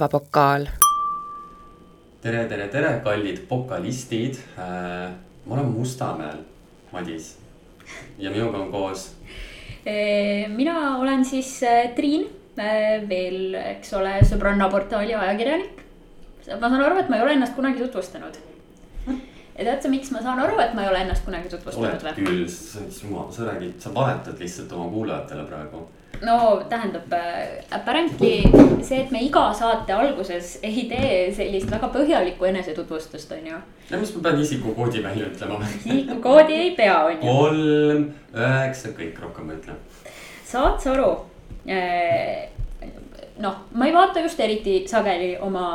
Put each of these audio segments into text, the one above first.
relvapokaal. tere, tere, tere, kallid pokalistid. ma olen Mustamäel, Madis ja minuga on koos. mina olen siis Triin, veel, eks ole, sõbrannaportaali ajakirjanik. ma saan aru, et ma ei ole ennast kunagi tutvustanud. ja tead sa, miks ma saan aru, et ma ei ole ennast kunagi tutvustanud oled küll, sa räägid, sa valetad lihtsalt oma kuulajatele praegu no tähendab äh, apparently see, et me iga saate alguses ei tee sellist väga põhjalikku enesetutvustust, on ju. ja mis ma pean isikukoodi välja ütlema? isikukoodi ei pea, on ju. kolm, üheksa, kõik rohkem ma ei ütle. saad sa aru? Äh, noh, ma ei vaata just eriti sageli oma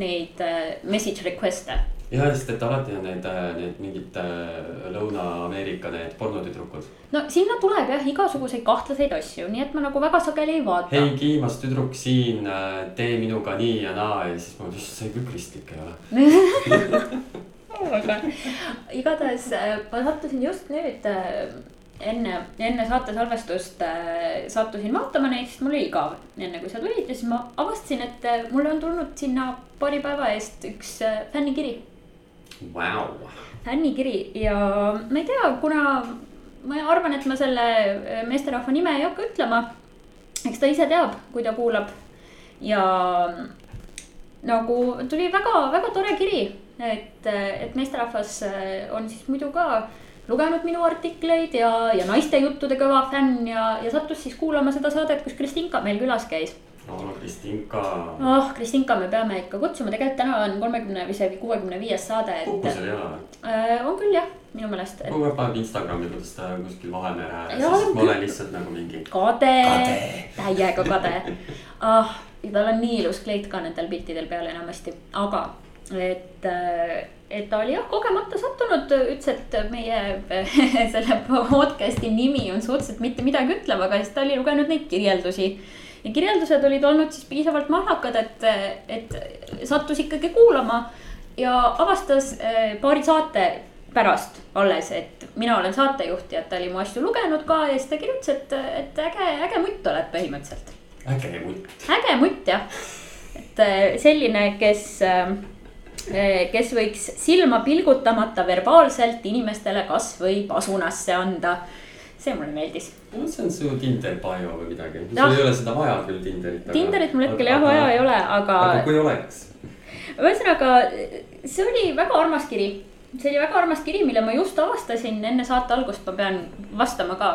neid äh, message request'e jah, sest et alati on need, äh, need mingid äh, Lõuna-Ameerika need pornotüdrukud. no sinna tuleb jah igasuguseid kahtlaseid asju, nii et ma nagu väga sageli ei vaata. hei, kiimas tüdruk siin, äh, tee minuga nii ja naa ja siis ma mõtlesin, issand, see küll kristlik ei ole aga igatahes ma sattusin just nüüd enne, enne saate salvestust sattusin vaatama neid, sest mul oli igav enne kui sa tulid ja siis ma avastasin, et mulle on tulnud sinna paari päeva eest üks fännikiri wow.. fännikiri ja ma ei tea, kuna ma arvan, et ma selle äh, meesterahva nime ei hakka ütlema. eks ta ise teab, kui ta kuulab. Ja nagu tuli väga-väga tore kiri, et, et meesterahvas äh, on siis muidu ka lugenud minu artikleid ja, ja naiste juttude kõva fänn ja, ja sattus siis kuulama seda saadet, kus Kristinka meil külas käis no Kristinka. oh, Kristinka me peame ikka kutsuma, tegelikult täna on kolmekümne või isegi kuuekümne viies saade. puhkusel ei ole või? Äh, on küll jah, minu meelest et.... kogu aeg paneb Instagrami, kuidas ta kuskil Vahemere ääres, siis ma olen lihtsalt nagu mingi. kade, kade., täiega kade ah, ja tal on nii ilus kleit ka nendel piltidel peal enamasti, aga et, äh, et ta oli jah kogemata sattunud, ütles, et meie selle podcast'i nimi on suhteliselt mitte midagi ütlev, aga siis ta oli lugenud neid kirjeldusi ja kirjeldused olid olnud siis piisavalt mahlakad, et, et sattus ikkagi kuulama ja avastas eh, paari saate pärast alles, et mina olen saatejuht ja ta oli mu asju lugenud ka ja siis ta kirjutas, et, et äge, äge mutt oled põhimõtteliselt. äge mutt. äge mutt jah, et eh, selline, kes, eh, kes võiks silma pilgutamata verbaalselt inimestele kasvõi pasunasse anda see mulle meeldis. no see on su Tinder bio või midagi, sul ei ole seda vaja küll Tinderit. Tinderit mul hetkel jah vaja ei ole, aga. aga kui oleks? ühesõnaga, see oli väga armas kiri. see oli väga armas kiri, mille ma just avastasin enne saate algust, ma pean vastama ka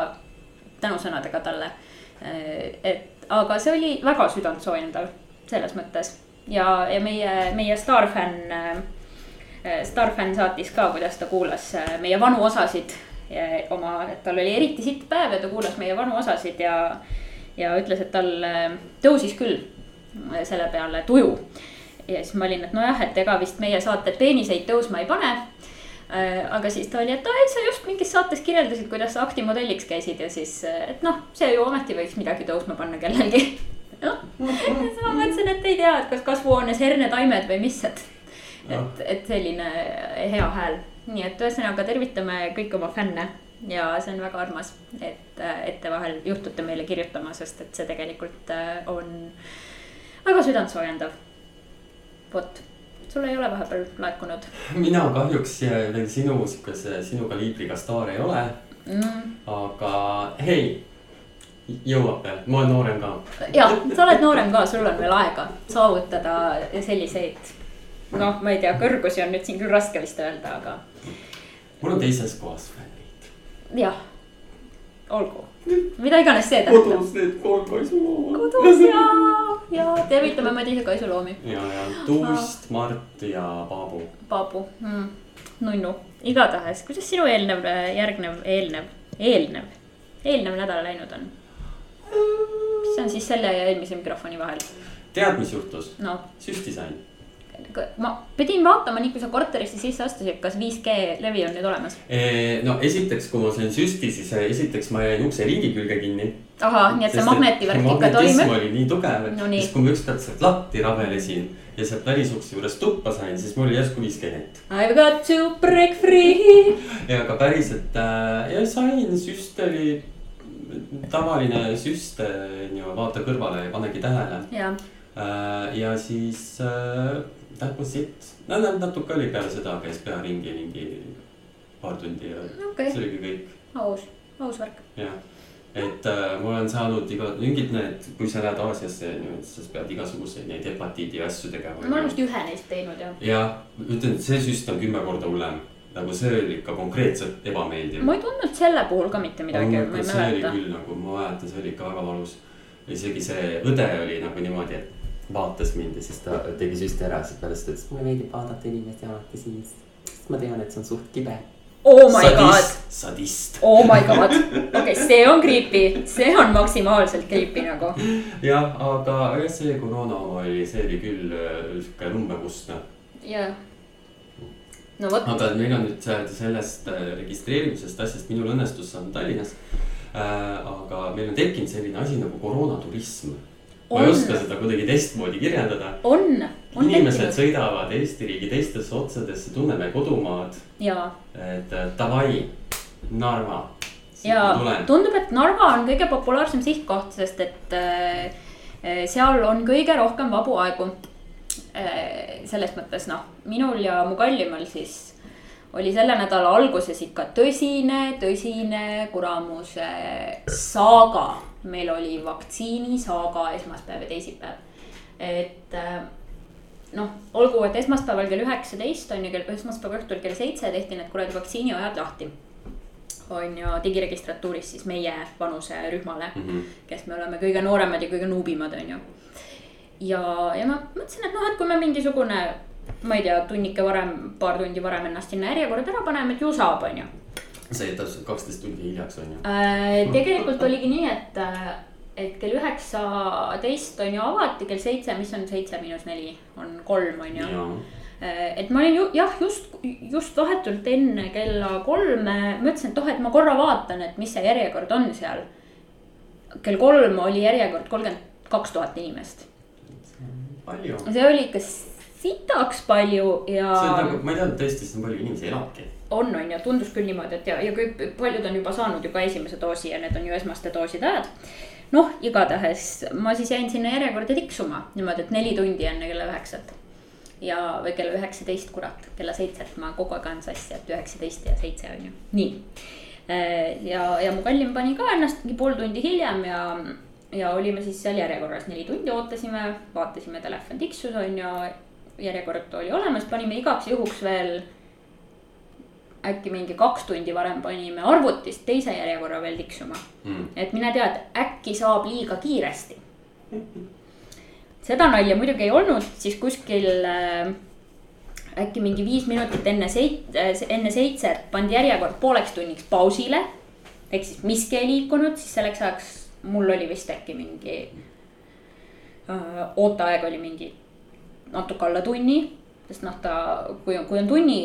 tänusõnadega talle. et aga see oli väga südantsoojendav selles mõttes ja, ja meie, meie staarfänn. Starfänn saatis ka, kuidas ta kuulas meie vanu osasid oma, tal oli eriti sitt päev ja ta kuulas meie vanu osasid ja, ja ütles, et tal äh, tõusis küll äh, selle peale tuju. ja siis ma olin, et nojah, et ega vist meie saate peeniseid tõusma ei pane äh, aga siis ta oli, et ai, sa just mingis saates kirjeldasid, kuidas sa aktimodelliks käisid ja siis, et noh, see ju ometi võiks midagi tõusma panna kellelgi. noh, siis ma mõtlesin, et ei tea, et kas kasvuhoones hernetaimed või mis, et, et, et selline hea hääl nii et ühesõnaga tervitame kõiki oma fänne ja see on väga armas, et, et te vahel juhtute meile kirjutama, sest et see tegelikult äh, on väga südantsoojendav. vot, sul ei ole vahepeal laekunud? mina kahjuks veel sinu sihukese, sinu kaliibriga staar ei ole mm.. aga hei, jõuab veel, ma olen noorem ka. ja, sa oled noorem ka, sul on veel aega saavutada selliseid noh, ma ei tea, kõrgusi on nüüd siin küll raske vist öelda, aga mul on teises kohas fännid. jah, olgu, mida iganes see tähendab. kodus need kolm kaisulooma. kodus ja, ja tervitame Madise kaisuloomi. ja, ja Tuust, Mart ja Paabu. Paabu mm., nunnu, igatahes, kuidas sinu eelnev, järgnev, eelnev, eelnev, eelnev nädal läinud on? mis on siis selle ja eelmise mikrofoni vahel? tead, mis juhtus no.? süsti sain ma pidin vaatama, nii kui sa korterisse sisse astusid, kas 5G levi on nüüd olemas? no esiteks, kui ma sain süsti, siis eh, esiteks ma jäin ukse ringi külge kinni. ahah, nii et see magnetivärk ikka toimib. oli nii tugev, no, siis kui ma ükskord sealt latti rabelesin ja sealt välisukse juures tuppa sain, siis mul oli järsku 5G net. I got to break free. ja aga päriselt äh, ja sain, süst oli tavaline süst, on ju, vaata kõrvale ja panegi tähele. äh, ja siis äh, that was it, no natuke oli peale seda, käis pea ringi mingi paar tundi ja okay. see oligi kõik. aus, aus värk. jah, et äh, ma olen saanud iga, mingid need, kui sa lähed Aasiasse, siis sa pead igasuguseid neid hepatiidi asju tegema. ma olen vist ühe neist teinud jah. jah, ütlen, et see süst on kümme korda hullem nagu see oli ikka konkreetselt ebameeldiv. ma ei tundnud selle puhul ka mitte midagi, see oli küll nagu, ma mäletan, see oli ikka väga valus. isegi see õde oli nagu niimoodi, et vaatas mind ja siis ta tegi süsti ära, siis pärast ütles, mulle meeldib vaadata inimeste alati siis. sest ma tean, et see on suht kibe. Oh my sadist, god. sadist. Oh my god, okei okay,, see on creepy, see on maksimaalselt creepy nagu. jah, aga jah, see koroona oma oli, see oli küll äh, sihuke lummekustne. jah no vot. aga meil on nüüd sellest äh, registreerimisest asjast, minul õnnestus saada Tallinnas äh,. aga meil on tekkinud selline asi nagu koroonaturism. Ma ei oska seda kuidagi teistmoodi kirjeldada. on, on. inimesed tekkinud. sõidavad Eesti riigi teistesse otsadesse, tunneme kodumaad. et äh, davai, Narva. ja tundub, et Narva on kõige populaarsem sihtkoht, sest et äh, äh seal on kõige rohkem vabu aegu Äh, selles mõttes noh, minul ja mu kallimal siis oli selle nädala alguses ikka tõsine, tõsine kuramuse saaga. Meil oli vaktsiinisaaga esmaspäev ja teisipäev. et äh, noh, olgu, et esmaspäeval kell üheksateist on ju, kell esmaspäeva õhtul kell seitse tehti need kuradi vaktsiiniajad lahti. on ju digiregistratuuris siis meie vanuserühmale mm, -hmm. kes me oleme kõige nooremad ja kõige nuubimad, on ju ja, ja ma mõtlesin, et noh, et kui me mingisugune, ma ei tea, tunnike varem, paar tundi varem ennast sinna järjekorda ära paneme, et ju saab, on ju. Sa jäid täpselt kaksteist tundi hiljaks, on ju äh,? tegelikult oligi nii, et, et kell üheksateist on ju avati, kell seitse, mis on seitse miinus neli, on kolm, on ju äh, et ma olin ju jah, just, just vahetult enne kella kolme, mõtlesin, et oh, et ma korra vaatan, et mis see järjekord on seal. kell kolm oli järjekord kolmkümmend kaks tuhat inimest palju. see oli ikka sitaks palju ja. see on nagu, ma ei teadnud tõesti, et nii palju inimesi elabki. On, on ju, tundus küll niimoodi, et ja, ja kõik paljud on juba saanud ju ka esimese doosi ja need on ju esmaste dooside ajad. noh, igatahes ma siis jäin sinna järjekorda tiksuma niimoodi, et neli tundi enne kella üheksat. ja, või kella üheksateist, kurat, kella seitset ma kogu aeg ajan sassi, et üheksateist ja seitse on ju, nii. Äh, ja, ja mu kallim pani ka ennast mingi pool tundi hiljem ja ja olime siis seal järjekorras neli tundi ootasime, vaatasime, telefon tiksus on ju, järjekord oli olemas, panime igaks juhuks veel. Äkki mingi kaks tundi varem panime arvutist teise järjekorra veel tiksuma mm.. et mine tea, et äkki saab liiga kiiresti. seda nalja muidugi ei olnud, siis kuskil äh, äkki mingi viis minutit enne seit-, äh, enne seitset pandi järjekord pooleks tunniks pausile. ehk siis miski ei liikunud, siis selleks ajaks mul oli vist äkki mingi äh,, ooteaeg oli mingi natuke alla tunni. sest noh, ta, kui on, kui on tunni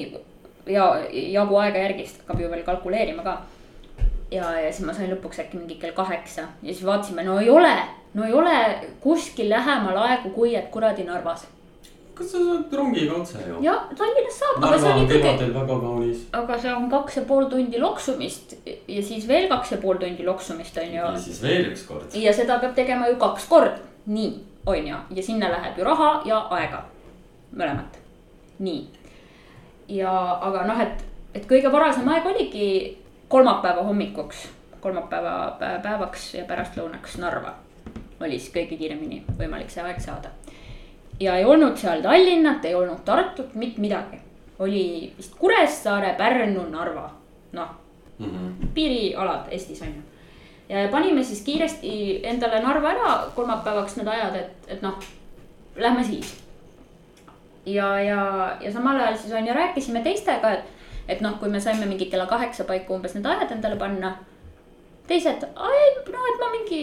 ja jagu aega järgi, siis hakkab ju veel kalkuleerima ka. ja, ja siis ma sain lõpuks äkki mingi kell kaheksa ja siis vaatasime, no ei ole, no ei ole kuskil lähemal aegu, kui et kuradi Narvas kas sa saad rongiga otse ju? jah, Tallinnas saab. Narva on kevadel väga kaunis. aga see on kaks ja pool tundi loksumist ja siis veel kaks ja pool tundi loksumist on ju. ja siis veel üks kord. ja seda peab tegema ju kaks korda, nii on ju, ja sinna läheb ju raha ja aega, mõlemat, nii. Ja, aga noh, et, et kõige varasem aeg oligi kolmapäeva hommikuks, kolmapäeva päevaks ja pärastlõunaks Narva oli siis kõige kiiremini võimalik see aeg saada ja ei olnud seal Tallinnat, ei olnud Tartut, mitte midagi. oli vist Kuressaare, Pärnu, Narva, noh mm -hmm. piirialad Eestis on ju. ja panime siis kiiresti endale Narva ära kolmapäevaks need ajad, et, et noh, lähme siis. Ja, ja, ja samal ajal siis on ju rääkisime teistega, et, et noh, kui me saime mingi kella kaheksa paiku umbes need ajad endale panna. teised, noh, et ma mingi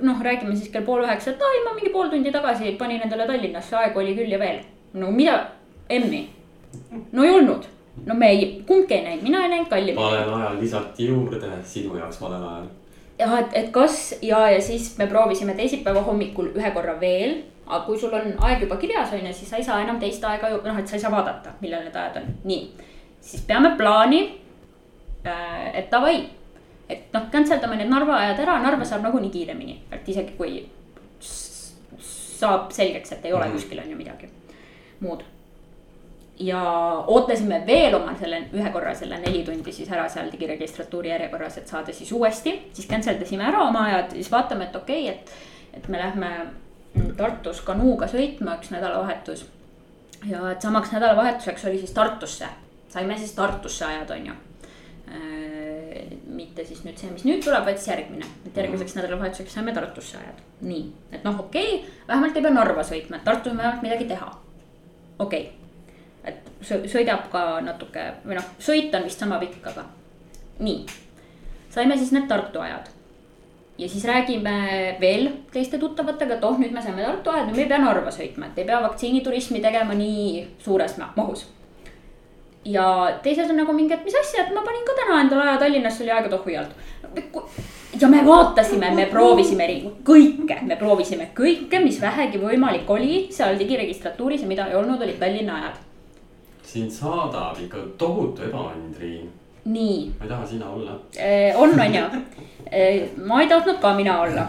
noh, räägime siis kell pool üheksa, et ai, ma mingi pool tundi tagasi panin endale Tallinnasse, aegu oli küll ja veel. no mida, Emmi, no ei olnud, no me ei, kumbki ei näinud, mina ei näinud, kallim. valel ajal lisati juurde, sinu jaoks valel ajal. jah, et, et kas ja, ja siis me proovisime teisipäeva hommikul ühe korra veel. Aga kui sul on aeg juba kirjas on ju, siis sa ei saa enam teist aega noh, et sa ei saa vaadata, millal need ajad on, nii. siis peame plaani äh,, et davai et noh, cancel dame need Narva ajad ära, Narva saab nagunii kiiremini, et isegi kui saab selgeks, et ei ole Mhm. kuskil on ju midagi muud. ja ootasime veel oma selle ühe korra selle neli tundi siis ära seal digiregistratuuri järjekorras, et saada siis uuesti, siis cancel dasime ära oma ajad, siis vaatame, et okei okay,, et, et me lähme Tartus kanuuga sõitma üks nädalavahetus. ja et samaks nädalavahetuseks oli siis Tartusse, saime siis Tartusse ajad, on ju mitte siis nüüd see, mis nüüd tuleb, vaid siis järgmine, et järgmiseks nädalavahetuseks saime Tartusse ajad. nii, et noh, okei okay,, vähemalt ei pea Narva sõitma, et Tartus on vähemalt midagi teha. okei okay., et sõ- sõidab ka natuke või noh, sõit on vist sama pikk, aga nii. saime siis need Tartu ajad. Ja siis räägime veel teiste tuttavatega, et oh, nüüd me saime Tartu ajad, nüüd me ei pea Narva sõitma, et ei pea vaktsiiniturismi tegema nii suures ma- mahus ja teises on nagu mingi, et mis asja, et ma panin ka täna endale aja Tallinnasse oli aega tohu alt. ja me vaatasime, me proovisime kõike, me proovisime kõike, mis vähegi võimalik oli seal digiregistratuuris ja mida ei olnud, olid Tallinna ajad. sind saadab ikka tohutu ebaõnn, Triin. nii ma ei taha sina olla. Eh, on, on ju. Ma ei tahtnud ka mina olla.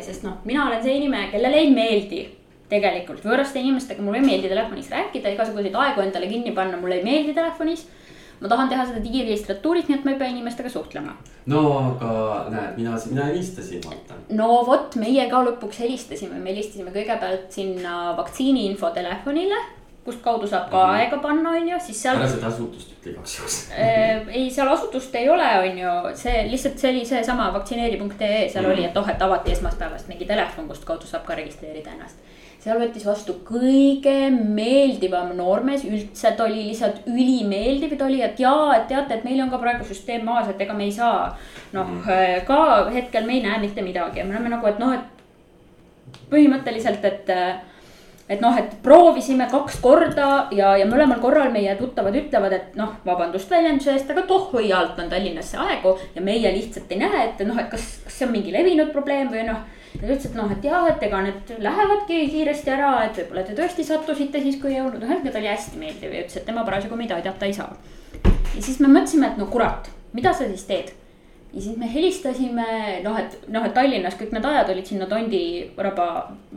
sest noh, mina olen see inimene, kellele ei meeldi tegelikult võõraste inimestega, mulle ei meeldi telefonis rääkida, igasuguseid aegu endale kinni panna, mulle ei meeldi telefonis. ma tahan teha seda digiregistratuuris, nii et ma ei pea inimestega suhtlema. no aga näed, mina, mina helistasin, vaata. no vot, meie ka lõpuks helistasime, me helistasime kõigepealt sinna vaktsiini info telefonile, kust kaudu saab ka Mhm. aega panna, on ju, siis seal ära seda asutust ütle igaks juhuks. Äh, ei, seal asutust ei ole, on ju, see lihtsalt see oli seesama vaktsineeri.ee, seal Mhm. oli, et oh, et avati esmaspäevast mingi telefon, kust kaudu saab ka registreerida ennast. seal võttis vastu kõige meeldivam noormees üldse, ta oli lihtsalt ülimeeldiv, ta oli, et jaa, et teate, et meil on ka praegu süsteem maas, et ega me ei saa. noh, ka hetkel me ei näe mitte midagi ja me oleme nagu, et noh, et põhimõtteliselt, et et noh, et proovisime kaks korda ja, ja mõlemal korral meie tuttavad ütlevad, et noh, vabandust väljenduse eest, aga tohhui alt on Tallinnasse aegu ja meie lihtsalt ei näe, et noh, et kas, kas see on mingi levinud probleem või noh. ja ta ütles, et noh, et jah, et ega need lähevadki kiiresti ära, et võib-olla te tõesti sattusite siis, kui ei olnud, noh, et oli hästi meeldiv ja ütles, et tema parasjagu meid aidata ei saa. ja siis me mõtlesime, et no kurat, mida sa siis teed ja siis me helistasime, noh, et noh, et Tallinnas kõik need ajad olid sinna Tondi raba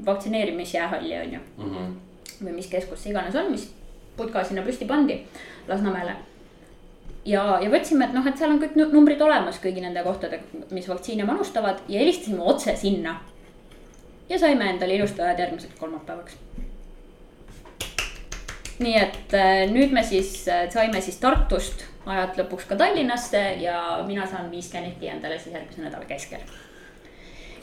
vaktsineerimisjäähalli on ju mm. -hmm. või mis keskus see iganes on, mis putka sinna püsti pandi Lasnamäele. ja, ja võtsime, et noh, et seal on kõik nu- numbrid olemas kõigi nende kohtade, mis vaktsiine manustavad ja helistasime otse sinna. ja saime endale ilusti ajad järgmiseks kolmapäevaks. nii et äh, nüüd me siis äh, saime siis Tartust ajad lõpuks ka Tallinnasse ja mina saan viis Canetti endale siis järgmise nädala keskel.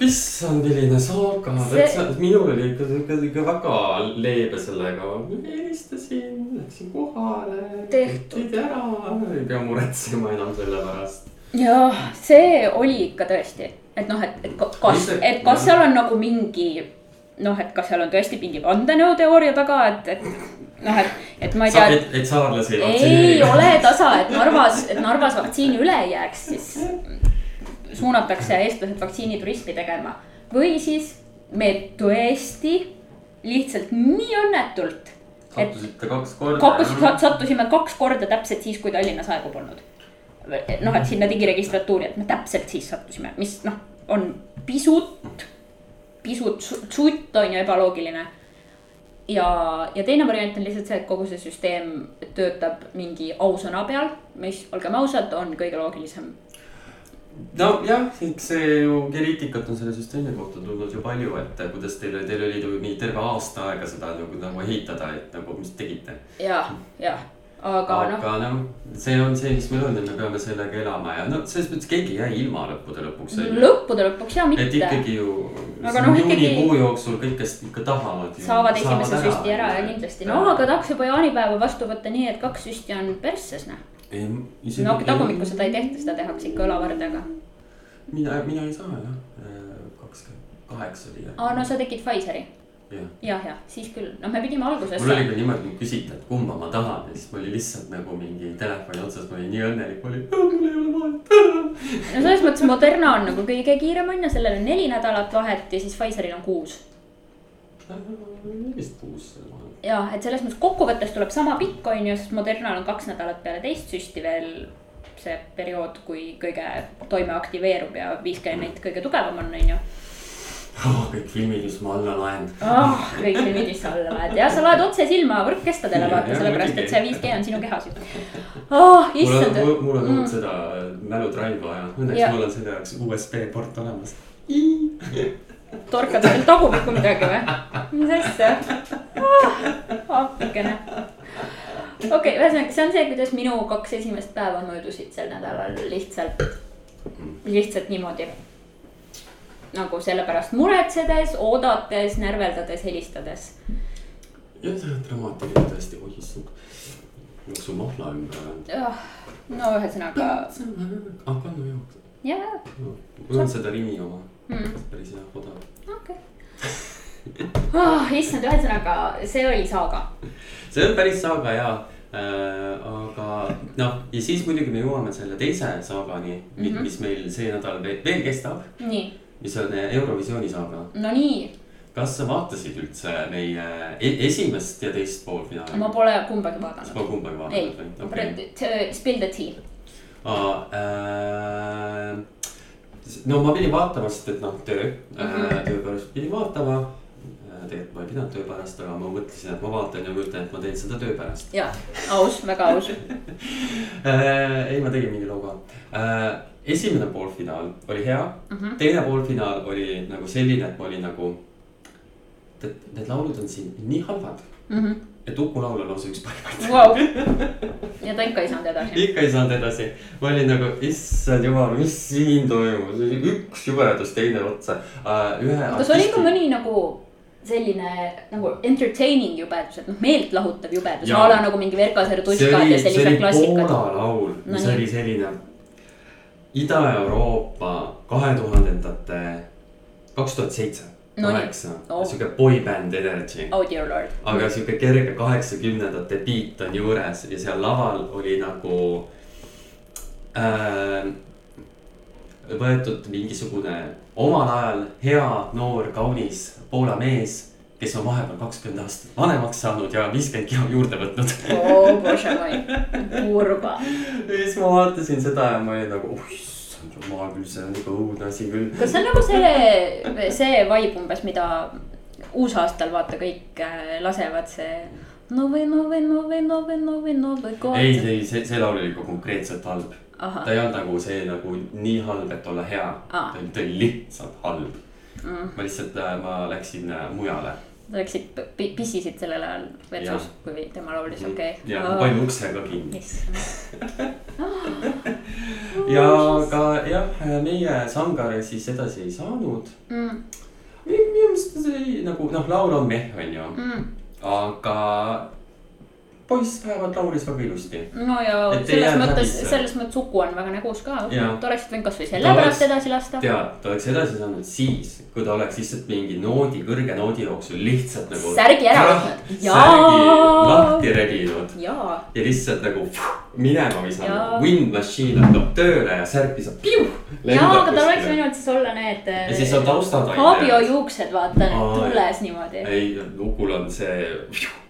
issand, milline saaga See- minul oli ikka, ikka, ikka väga leebe sellega, helistasin, läksin kohale. Tehtud. ära, ei pea muretsema enam selle pärast. jah, see oli ikka tõesti, et noh, et, et ka- kas, et kas seal on nagu mingi noh, et kas seal on tõesti mingi vandenõuteooria taga, et, et noh, et, et ma ei tea. et, et saarlasi ei ei vaktsineeri. ole tasa, et Narvas, et Narvas vaktsiini üle ei jääks, siis suunatakse eestlased vaktsiiniturismi tegema. või siis me tõesti lihtsalt nii õnnetult, et sattusite kaks korda. kaks, sattusime kaks korda täpselt siis, kui Tallinnas aegu polnud. noh, et sinna digiregistratuuri, et me täpselt siis sattusime, mis noh, on pisut, pisut su- sutt on ju ebaloogiline. Ja, ja teine variant on lihtsalt see, et kogu see süsteem töötab mingi ausõna peal, mis, olgem ausad, on kõige loogilisem. nojah, eks see ju kriitikat on selle süsteemi kohta tulnud ju palju, et kuidas teil, teil oli ju mingi terve aasta aega seda nagu, nagu ehitada, et nagu, mis tegite. ja, jah, aga noh, aga noh, see on see, mis meil on ja me peame sellega elama ja no selles mõttes keegi ei jää ilma lõppude lõpuks. lõppude lõpuks ja et mitte. ikkagi ju Aga noh, juunikuu ikkagi- jooksul kõik, kes ikka tahavad. saavad esimese süsti ära ja kindlasti, no aga tahaks juba jaanipäeva vastu võtta nii, et kaks süsti on persses, noh. no tagumikku seda ei tehta, seda tehakse ikka õlavardega. mina, mina ei saa jah, kakskümmend kaheksa oli aa, no sa tegid Pfizeri jah, jah, jah, siis küll, noh, me pidime alguses. mul oli ka niimoodi, kui küsiti, et kumba ma tahan ja siis ma olin lihtsalt nagu mingi telefoni otsas, ma olin nii õnnelik, ma olin, mul ei ole vahet. no selles mõttes Moderna on nagu kõige kiirem on ju, sellel on neli nädalat vahet ja siis Pfizeril on kuus. vist kuus selle vahel. ja, et selles mõttes kokkuvõttes tuleb sama pikk on ju, sest Modernal on kaks nädalat peale teist süsti veel see periood, kui kõige toime aktiveerub ja 5G-net kõige tugevam on, on ju. oh,. kõik filmid, mis ma alla laen. oh,. kõik filmid, mis sa alla laed ja sa laed otse silma võrkkestadele vaata, sellepärast et see 5G on sinu kehas ju oh,. on issand,, mul on Mm. olnud seda mälutralli vaja, õnneks Jah. mul on selle jaoks USB port olemas. torkad veel tagumikku midagi või? mis asja oh,? appikene. okei okay,, ühesõnaga see on see, kuidas minu kaks esimest päeva möödusid sel nädalal lihtsalt, lihtsalt niimoodi. Nagu selle pärast muretsedes, oodates, närveldades, helistades. jah, see on dramaatiline tõesti, oi issand. jooksu mahla ümber on. no ühesõnaga, ah, kannu jooks. jaa, mul on seda Rimi oma, mm, päris hea odav. okei okay. oh,. issand, ühesõnaga see oli saaga. see on päris saaga ja äh,, aga noh, ja siis muidugi me jõuame selle teise saagani mm. -hmm. mis meil see nädal veel, veel kestab, nii, mis on Eurovisiooni saaga. no nii, kas sa vaatasid üldse meie e esimest ja teist poolfinaali? ma pole kumbagi sa vaadanud. pole kumbagi vaadanud või?, okei. spill the tea. äh, no ma pidin vaatama, sest et noh, töö mm. -hmm. töö pärast pidin vaatama. tegelikult ma ei pidanud töö pärast, aga ma mõtlesin, et ma vaatan ja ütlen, et ma teen seda töö pärast. ja, aus, väga aus. Äh, ei, ma tegin mingi logo äh,. Esimene poolfinaal oli hea mm. -hmm. teine poolfinaal oli nagu selline, et ma olin nagu. Need, laulud on siin nii halvad, et Uku laul on lausa üks parimaid. Vau, ja ta ikka ei saanud edasi. ikka ei saanud edasi, ma olin nagu, issand jumal, mis siin toimub, üks jubedus teine otsa uh,. ühe. kas oli ka mõni nagu selline nagu entertaining jubedus, et noh, meeltlahutav jubedus, Jaa. a la nagu mingi Verkaser see tuskad oli, ja see sellised oli klassikad. Poola laul, mis No nii. oli selline Ida-Euroopa kahe tuhandendate, kaks tuhat seitse, kaheksa Oh., sihuke boyband energy. Oh aga sihuke kerge kaheksakümnendate beat on juures ja seal laval oli nagu äh,. võetud mingisugune omal ajal hea, noor, kaunis Poola mees, kes on vahepeal kakskümmend aastat vanemaks saanud ja viiskümmend kilo juurde võtnud. oh kurba. ja siis ma vaatasin seda ja ma olin nagu, oh issand jumal küll, see on ikka õudne asi küll. kas see on nagu see, see vibe umbes, mida uusaastal vaata kõik äh, lasevad, see. Nove, nove, nove, nove, nove, nove, ei, ei, see, see laul oli ikka konkreetselt halb. ta, ei olnud nagu see nagu nii halb, et olla hea Aa. ta oli, lihtsalt halb Mm. ma lihtsalt, ma läksin äh, mujale läksid, pissisid sellel ajal vetsus, kui tema laulis, okei. ja ma panin ukse ka kinni ja ka jah, meie Sangare siis edasi ei saanud. Mm, minu meelest see oli nagu noh, laul on meh, onju, mm. aga poiss vähemalt laulis väga ilusti. no ja Et selles mõttes, selles mõttes Uku on väga nägus ka, Jaa. et oleksid võinud kasvõi Ta sellepärast oleks- edasi lasta. tead, ta oleks edasi saanud siis, kui ta oleks lihtsalt mingi noodi, kõrge noodi jooksul lihtsalt nagu. Särgi ära võtnud. lahti rebinud ja lihtsalt nagu minema visanud wind machine hakkab tööle ja särk visab piu. jaa, aga tal oleks võinud siis olla need. ja siis on taustad Fabio. juuksed, vaata need Aa, tules niimoodi. ei, Ukul on see,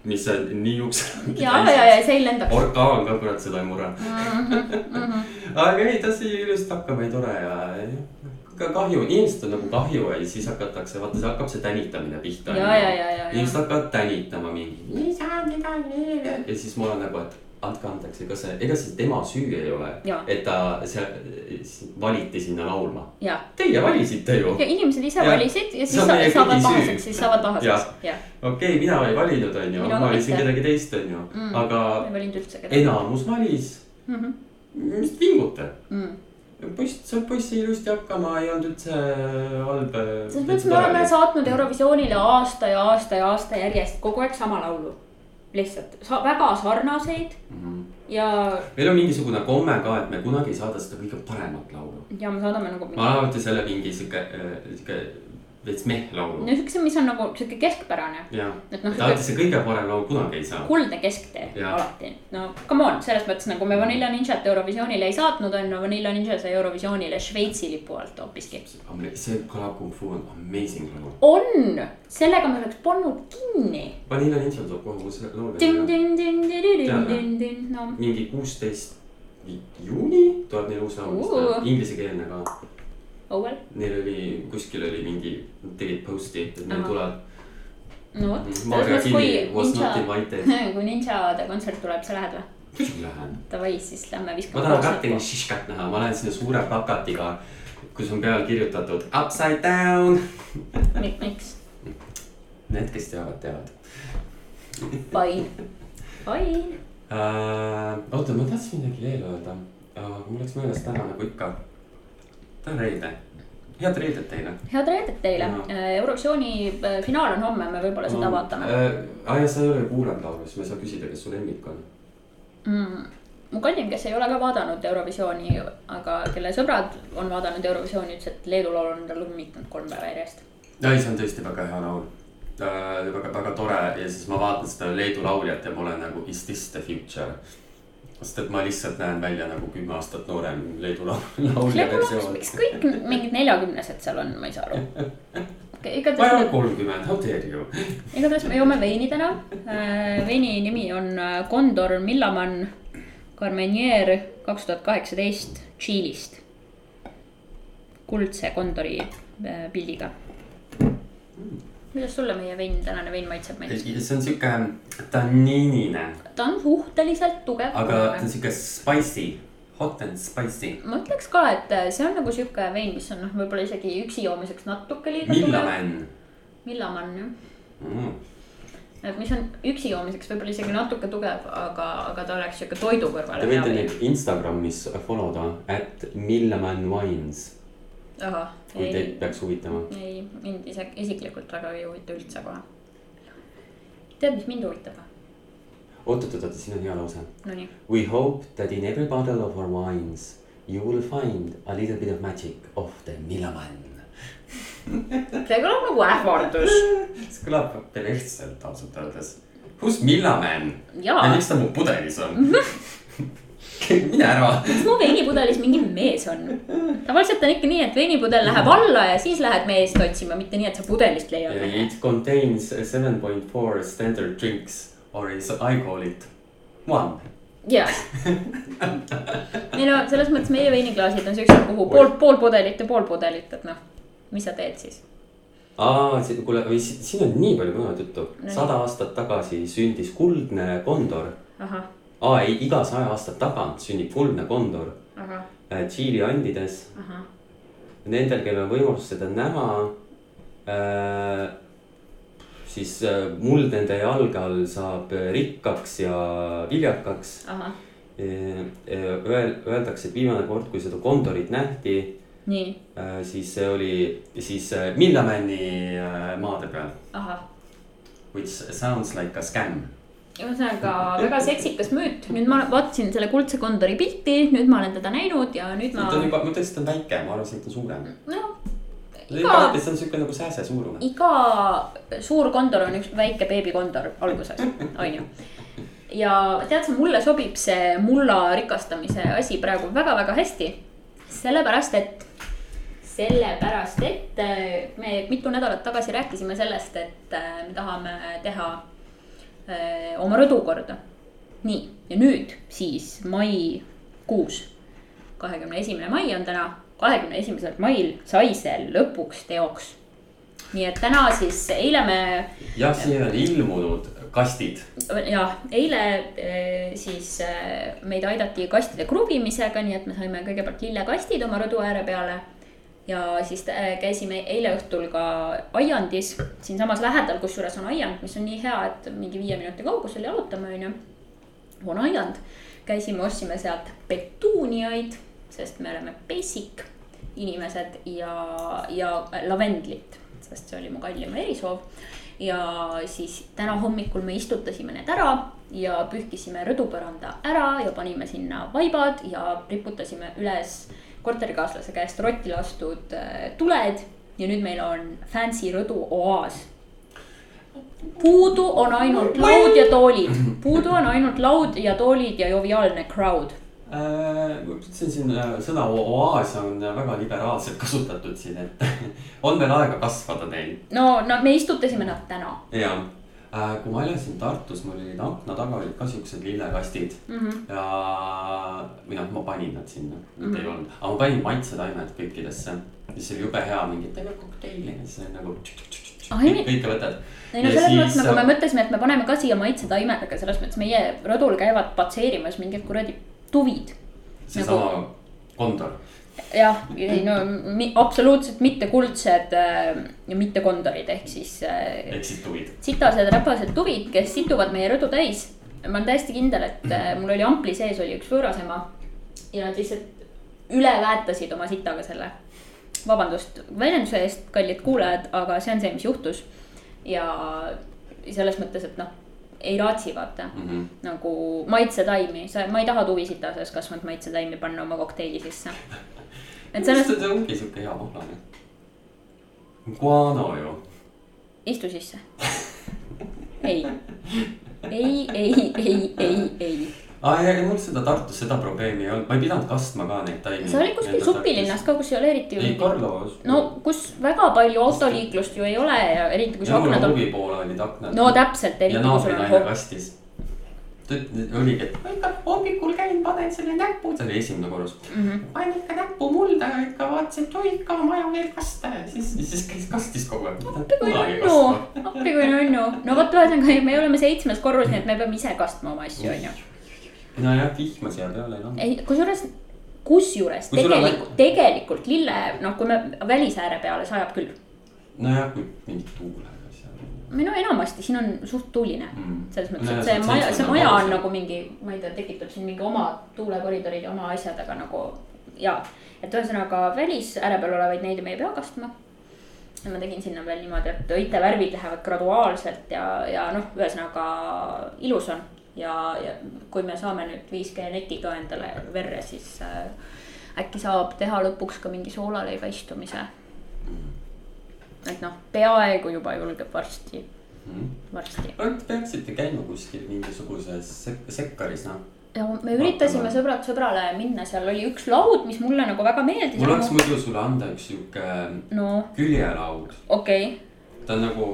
mis on nii juuksed. ja, ja, ja see ei lendaks. orkaan ka kurat seda ei murra. Mhm, aga ei, ta sai ilusti hakkama ja tore ja ka kahju, inimesed on nagu kahju ja siis hakatakse, vaata, see hakkab see tänitamine pihta. inimesed hakkavad tänitama mingi. ja siis ma olen nagu, et andke andeks, ega see, ega see tema süü ei ole et ta seal valiti sinna laulma. ja, Teie valisite ju. ja inimesed ise Jah. valisid ja siis sa, saavad pahaseks, siis saavad pahaseks, jah. okei okay,, mina ei valinud, onju, ma valisin mitte. kedagi teist, onju, Mm. aga ei valinud üldse kedagi. enamus valis. Mhm. mis te vingute? Mm. poiss, saab poiss ilusti hakkama, ei olnud üldse halb. selles mõttes me oleme saatnud Eurovisioonile aasta ja aasta ja aasta järjest kogu aeg sama laulu. Lihtsalt sa, väga sarnaseid Mhm. ja, meil on mingisugune komme ka, et me kunagi ei saada seda kõige paremat laulu. ja me saadame nagu ma alati selle mingi sihuke, sihuke veits meh laulu. no siukse, mis on nagu siuke keskpärane, et noh alati see kõige parem laul kunagi ei saa. kuldne kesktee alati. no come on, selles mõttes nagu me Vanilla Ninjat Eurovisioonile ei saatnud, on ju, Vanilla Ninja sai Eurovisioonile Šveitsi lipu alt hoopiski. see kõlab kung fu on amazing laul. on, sellega me oleks pannud kinni. Vanilla Ninjal tuleb kohe uus laul mingi kuusteist juuni tuleb neil uus laul inglisekeelne ka. well. Neil oli, kuskil oli mingi Nad tegid post'i, et Ahah. tuleb. no vot, selles Maarja mõttes, kui Ninja, kui Ninjade kontsert tuleb, sa lähed või? muidugi lähen. Davai, siis lähme ma viskame. tahan Kapteni Šiškat näha, ma lähen sinna suure plakatiga, kus on peal kirjutatud upside down. miks? Need, kes teavad, teavad Fine, fine. uh,. oota, ma tahtsin midagi veel öelda, aga mul läks meelest ära nagu ikka. On reede, head reedet teile. head reedet teile Jaa., Eurovisiooni äh, finaal on homme, me võib-olla seda vaatame uh,. aa ja sa ei ole kuulanud laulu, siis ma ei saa küsida, kes su lemmik on. mm.. mu kallim, kes ei ole ka vaadanud Eurovisiooni, aga kelle sõbrad on vaadanud Eurovisiooni, ütles, et Leedu laul on talle ummitanud kolm päeva järjest. ei, see on tõesti väga hea laul uh,. väga, väga tore ja siis ma vaatan seda Leedu lauljat ja ma olen nagu is this the future. Sest et ma lihtsalt näen välja nagu kümme aastat noorem Leedu laul- laulja versioon. miks kõik mingid neljakümnesed seal on, ma ei saa aru. ma ei ole igatahes, kolmkümmend, how dare you. igatahes me joome veini täna. veini nimi on äh, Condor Millamann Carmenier kaks tuhat kaheksateist Tšiilist. kuldse kondori äh, pildiga. Kuidas sulle meie vein, tänane vein maitseb meeldis? see on sihuke tanniinine, ta on suhteliselt tugev. aga ta on sihuke spicy, hot and spicy. ma ütleks ka, et äh, see on nagu sihuke vein, mis on noh, võib-olla isegi üksi joomiseks natuke liiga Millamann Millamann jah, mm.. et mis on üksi joomiseks võib-olla isegi natuke tugev, aga, aga ta oleks sihuke toidu kõrvale Te võite neid Instagramis follow da, at Millamann Wines, kui ei teid, peaks huvitama. ei mind ise isiklikult väga ei huvita üldse kohe. tead, mis mind huvitab? oot, oot, oot, siin on hea lause. Nonii, We hope that in every bottle of our wines you will find a little bit of magic of the Millamann. see kõlab nagu ähvardus. see kõlab perversselt ausalt öeldes. Who's Millamann ja miks ta mu pudelis on? mine ära. miks mu veinipudelis mingi mees on? tavaliselt on ikka nii, et veinipudel läheb alla ja siis lähed meest otsima, mitte nii, et sa pudelist leiad mehe. It contains seven point four standard drinks or as I call it one. jaa. ei no selles mõttes meie veiniklaasid on siuksed, kuhu pool, pool pudelit ja pool pudelit, et noh, mis sa teed siis? aa, kuule, või si- siin on nii palju põnevat juttu No. sada aastat tagasi sündis kuldne kondor. ahah, aa, ei, iga saja aasta tagant sünnib kuldne kondor äh, Tšiili andides. Nendel, kellel on võimalus seda näha äh,, siis äh, muld nende jalge all saab äh, rikkaks ja viljakaks äh,. Öel-, öeldakse, et viimane kord, kui seda kondorit nähti nii, äh,, siis see oli siis äh, Millamanni äh, maade peal. Which sounds like a scam. Ühesõnaga väga seksikas müüt, nüüd ma vaatasin selle kuldse kondori pilti, nüüd ma olen teda näinud ja nüüd ma ta on. juba, ma et ta on väike, ma arvasin, et ta on suurem. noh, iga see on siuke nagu sääse suurune. iga suur kondor on üks väike beebikondor alguses, on ju. ja tead sa, mulle sobib see mulla rikastamise asi praegu väga-väga hästi. sellepärast, et, sellepärast, et me mitu nädalat tagasi rääkisime sellest, et äh, me tahame teha oma rõdu korda. nii, ja nüüd siis maikuus, kahekümne esimene mai on täna, kahekümne esimesel mail sai see lõpuks teoks. nii et täna siis, eile me jah, siia on ilmunud kastid. jah, eile siis meid aidati kastide kruvimisega, nii et me saime kõigepealt lillekastid oma rõdu ääre peale. Ja siis eh, käisime eile õhtul ka aiandis, siinsamas lähedal, kusjuures on aiand, mis on nii hea, et mingi viie minuti kaugusel jalutame, onju. on aiand, käisime, ostsime sealt petuuniaid, sest me oleme basic inimesed ja, ja lavendlit, sest see oli mu kallima erisoov ja siis täna hommikul me istutasime need ära ja pühkisime rõdupõranda ära ja panime sinna vaibad ja riputasime üles korterikaaslase käest rotti lastud äh, tuled. ja nüüd meil on fancy rõdu oaas. puudu on ainult laud ja toolid, puudu on ainult laud ja toolid ja joviaalne crowd. Äh, ma ütlesin siin äh, sõna oaas on väga liberaalselt kasutatud siin, et on veel aega kasvada neil no, no me istutasime nad täna. ja, äh, kui ma elasin Tartus, mul olid akna taga olid ka siuksed lillekastid Mhm. ja, või noh, ma panin nad sinna, mitte ei Mhm. olnud, aga ma panin maitsetaimed kõikidesse. siis oli jube hea mingi, teeme kokteili ja siis oli nagu ei, kõik, kõike võtad. ei no selles mõttes nagu me mõtlesime, et me paneme ka siia maitsetaimed, aga selles mõttes meie rõdul käivad patseerimas mingid kuradi tuvid. seesama kondor, jah, ei no mi, absoluutselt mitte kuldsed äh, ja mitte kondorid, ehk siis äh, ehk siis tuvid. sitased räpased tuvid, kes situvad meie rõdu täis. ma olen täiesti kindel, et äh, mul oli ampli sees oli üks võõras ema ja nad lihtsalt üle väetasid oma sitaga selle. vabandust väljenduse eest, kallid kuulajad, aga see on see, mis juhtus. ja selles mõttes, et noh, ei raatsi vaata Mm -hmm. nagu maitsetaimi, sa, ma ei taha tuvisita sees kasvanud maitsetaimi panna oma kokteili sisse. et selles, see ongi siuke hea mahlane. Guano ju. istu sisse. ei, ei, ei, ei, ei, ei. aa ja, ja mul seda Tartus seda probleemi ei olnud, ma ei pidanud kastma ka neid taimi. sa olid kuskil supilinnas ka, kus ei ole eriti ei. Karlovas. no kus väga palju autoliiklust ju ei ole ja eriti kui ja mul aknad on. huvi poole olid aknad. no täpselt, ja naabrinaine kastis. oligi, et ma ikka hommikul käin, panen selle näpu, see oli esimene korrus. Mhm. panen ikka näpu mulda ikka vaatasin, et oi ikka on vaja veel kaste ja siis, siis käis kastis kogu aeg. appi kui nunnu, appi kui nunnu. no vot, ühesõnaga me oleme seitsmes korrus, nii et me peame ise kastma oma asju, onju. nojah, vihma siia peale ei lange. ei, kusjuures, kusjuures tegelikult, tegelikult lille, noh, kui me välisääre peale sajab küll. nojah, kui mingi tuulega no enamasti siin on suht tuuline Mm. selles mõttes, et see maja, see maja on nagu mingi, ma ei tea, tekitab siin mingi oma tuulekoridorid ja oma asjad, aga nagu ja. et ühesõnaga välisääre peal olevaid neid me ei pea kastma. ja ma tegin sinna veel niimoodi, et õitevärvid lähevad graduaalselt ja, ja noh, ühesõnaga ilus on. ja, ja kui me saame nüüd 5G neti ka endale verre, siis äh, äkki saab teha lõpuks ka mingi soolaleiva istumise. Et noh, peaaegu juba julgeb varsti, varsti. Te peaksite käima kuskil mingisuguses sek- sekkaris, noh. ja me üritasime sõbrad sõbrale minna, seal oli üks laud, mis mulle nagu väga meeldis. mul oleks muidu sulle anda üks sihuke no küljelaud, okei okay., ta on nagu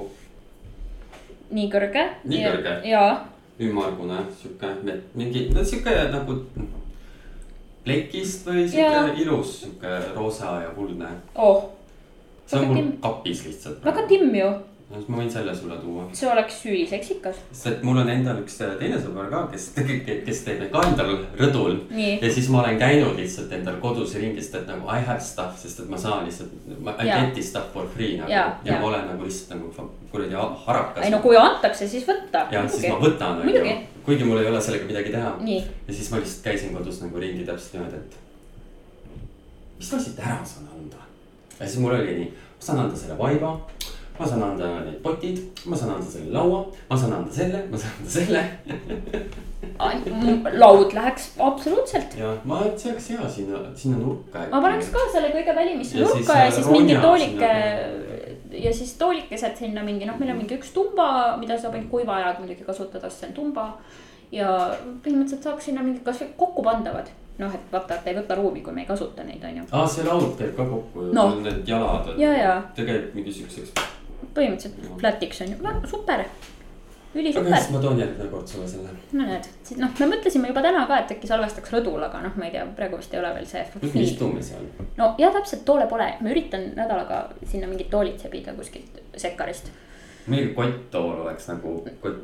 nii kõrge. Nii kõrge? jaa, ümmargune, sihuke mingi, no sihuke nagu plekist või sihuke ilus, sihuke roosa ja kuldne. oh, see on mul kapis lihtsalt. väga timm ju, siis ma võin selle sulle tuua, see oleks üliseksikas. sest et mul on endal üks teine sõber ka, kes tegelikult, kes teeb ka endal rõdul. ja siis ma olen käinud lihtsalt endal kodus ringi, sest et nagu I have stuff, sest et ma saan lihtsalt, I Jaa. get'i stuff for free nagu. Jaa, ja jaa. ma olen nagu lihtsalt nagu kuradi ha- harakas. ei no kui antakse, siis võtta. ja siis ma võtan, onju Muidugi., kuigi mul ei ole sellega midagi teha. ja siis ma lihtsalt käisin kodus nagu ringi täpselt niimoodi, et. mis ma siit ära saan anda? Ja siis mul oli nii, ma saan anda selle vaiba. ma saan anda need potid, ma saan anda selle laua, ma saan anda selle, ma saan anda selle laud läheks absoluutselt. ja ma, oleks hea sinna, sinna nurka. ma paneks ka selle kõige välimisse Ja siis, nurka ja siis mingi toolike ja siis toolikesed sinna mingi noh, meil on mingi üks tumba, mida saab ainult kuiva ajal muidugi kasutada, sest see on tumba. ja põhimõtteliselt saaks sinna mingi kasvõi kokkupandavad, noh, et vaata, et ei võta ruumi, kui me ei kasuta neid, on ju. aa, see laud käib ka kokku No. need jalad on. Ja, ja. ta käib mingi siukseks. põhimõtteliselt flat'iks on ju, super, aga ülisuper siis ma toon järgmine kord sulle selle. no näed, noh, me mõtlesime juba täna ka, et äkki salvestaks rõdul, aga noh, ma ei tea, praegu vist ei ole veel see. me istume seal. no ja täpselt toole pole, ma üritan nädalaga sinna mingid toolid sebida kuskilt sekkarist. Mingi kotttool oleks nagu,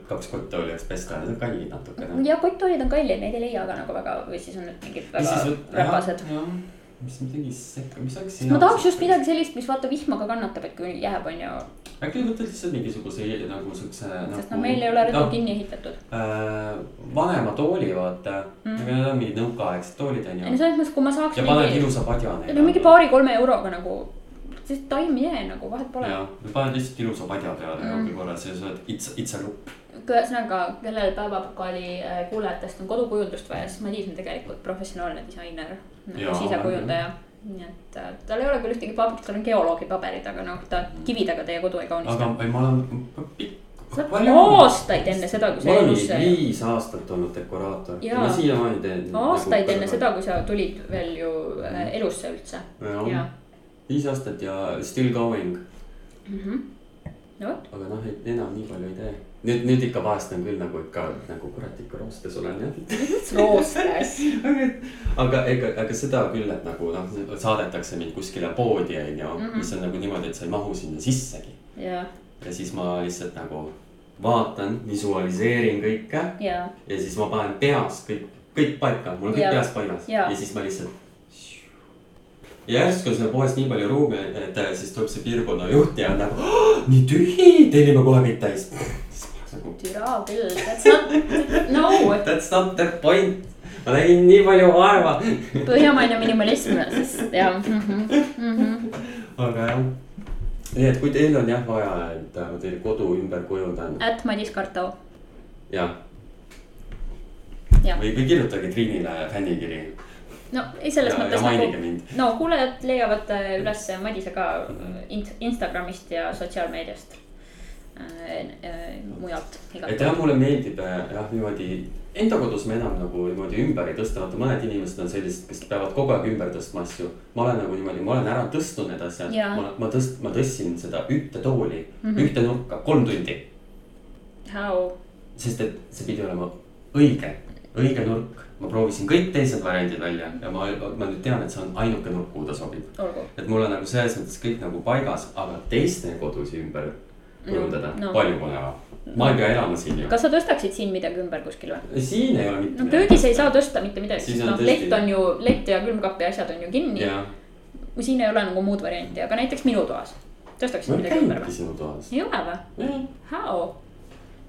kaks kotttooli oleks pesta see on kallid natukene. ja kotttoolid on kallid, neid ei leia ka nagu väga või siis on need mingid väga räpased. mis midagi sekka, mis oleks ma tahaks just midagi sellist, mis vaata vihma ka kannatab, et kui jääb, on ju, äkki võtad lihtsalt mingisuguse nagu siukse nagu,. sest noh, meil ei ole rõdu kinni ehitatud. äh, vanema tooli vaata Mm. need on mingid nõukaaegsed toolid ei no onju. selles mõttes, kui ma saaks ja paned mingi, ilusa padja no mingi paari-kolme euroga nagu, siis taim ei jää nagu, vahet pole. paned lihtsalt ilusa padja peale Mm. ongi korras ja sa oled it's, it's a look. ühesõnaga, kellel päevapokaali äh, kuulajatest on kodukujundust vaja, siis Madis on tegelikult professionaalne disainer, Jaa, sisekujundaja. nii et äh, tal ei ole küll ühtegi paberit, tal on geoloogi paberid, aga noh, ta kividega teie kodu ei kaunista. aga ei, ma olen sa oled aastaid enne seda, kui sa olen elus, viis aastat olnud dekoraator. Ma siiamaani teen. aastaid enne seda, kui sa tulid veel ju äh, elusse üldse. ja, viis aastat ja still going. no vot, aga noh, et enam nii palju ei tee. nüüd, nüüd ikka vahest on küll nagu ikka nagu kurat ikka roostes olen jah. roostes. aga ega, aga seda küll, et nagu noh, saadetakse mind kuskile poodi on ju mm. -hmm. mis on nagu niimoodi, et sa ei mahu sinna sissegi. ja, ja siis ma lihtsalt nagu vaatan, visualiseerin kõike ja, ja siis ma panen peas kõik, kõik paika, mul on kõik Jaa. peas paigas Jaa. ja siis ma lihtsalt. Ja järsku on seal poes nii palju ruumi, et siis tuleb see piirkonna juht ja on nagu "Oh, nii tühi, tellime kohe kõik täis. siis nagu türa küll, that's not, no, that's not the point, ma nägin nii palju vaeva. põhjamaine minimalism, sest jah mm -hmm, mm. -hmm. aga jah, nii et kui teil on jah vaja, et äh, ma teile kodu ümber kujundan at Madis Kartau, ja, jah, või, või kirjutage Triinile fännikiri no ei selles ja, ja mõttes mainige nagu. no kuulajad leiavad äh, üles Madise ka äh, int- Instagramist ja sotsiaalmeediast äh,. Äh, mujalt et jah, mulle meeldib äh, jah niimoodi, enda kodus ma enam nagu niimoodi ümber ei tõsta, vaata mõned inimesed on sellised, kes peavad kogu aeg ümber tõstma asju. ma olen nagu niimoodi, ma olen ära tõstnud need asjad, ma, ma tõst-, ma tõstsin seda ühte tooli mm. -hmm. ühte nurka kolm tundi. Sest et see pidi olema õige, õige nurk. Ma proovisin kõik teised variandid välja ja ma, ma nüüd tean, et see on ainuke nurk, kuhu ta sobib. et mul on nagu selles mõttes kõik nagu paigas, aga teiste kodusid ümber kujundada No, no, no. palju põnevam. ma ei pea elama siin ju. kas sa tõstaksid siin midagi ümber kuskil või? siin ei ole mitte no köögis ei saa tõsta mitte midagi, sest on noh, lett on ju, lett ja külmkapi asjad on ju kinni. ja, siin ei ole nagu muud varianti, aga näiteks minu toas. tõstaksid midagi ümber või? sinu toas. ei ole või? How?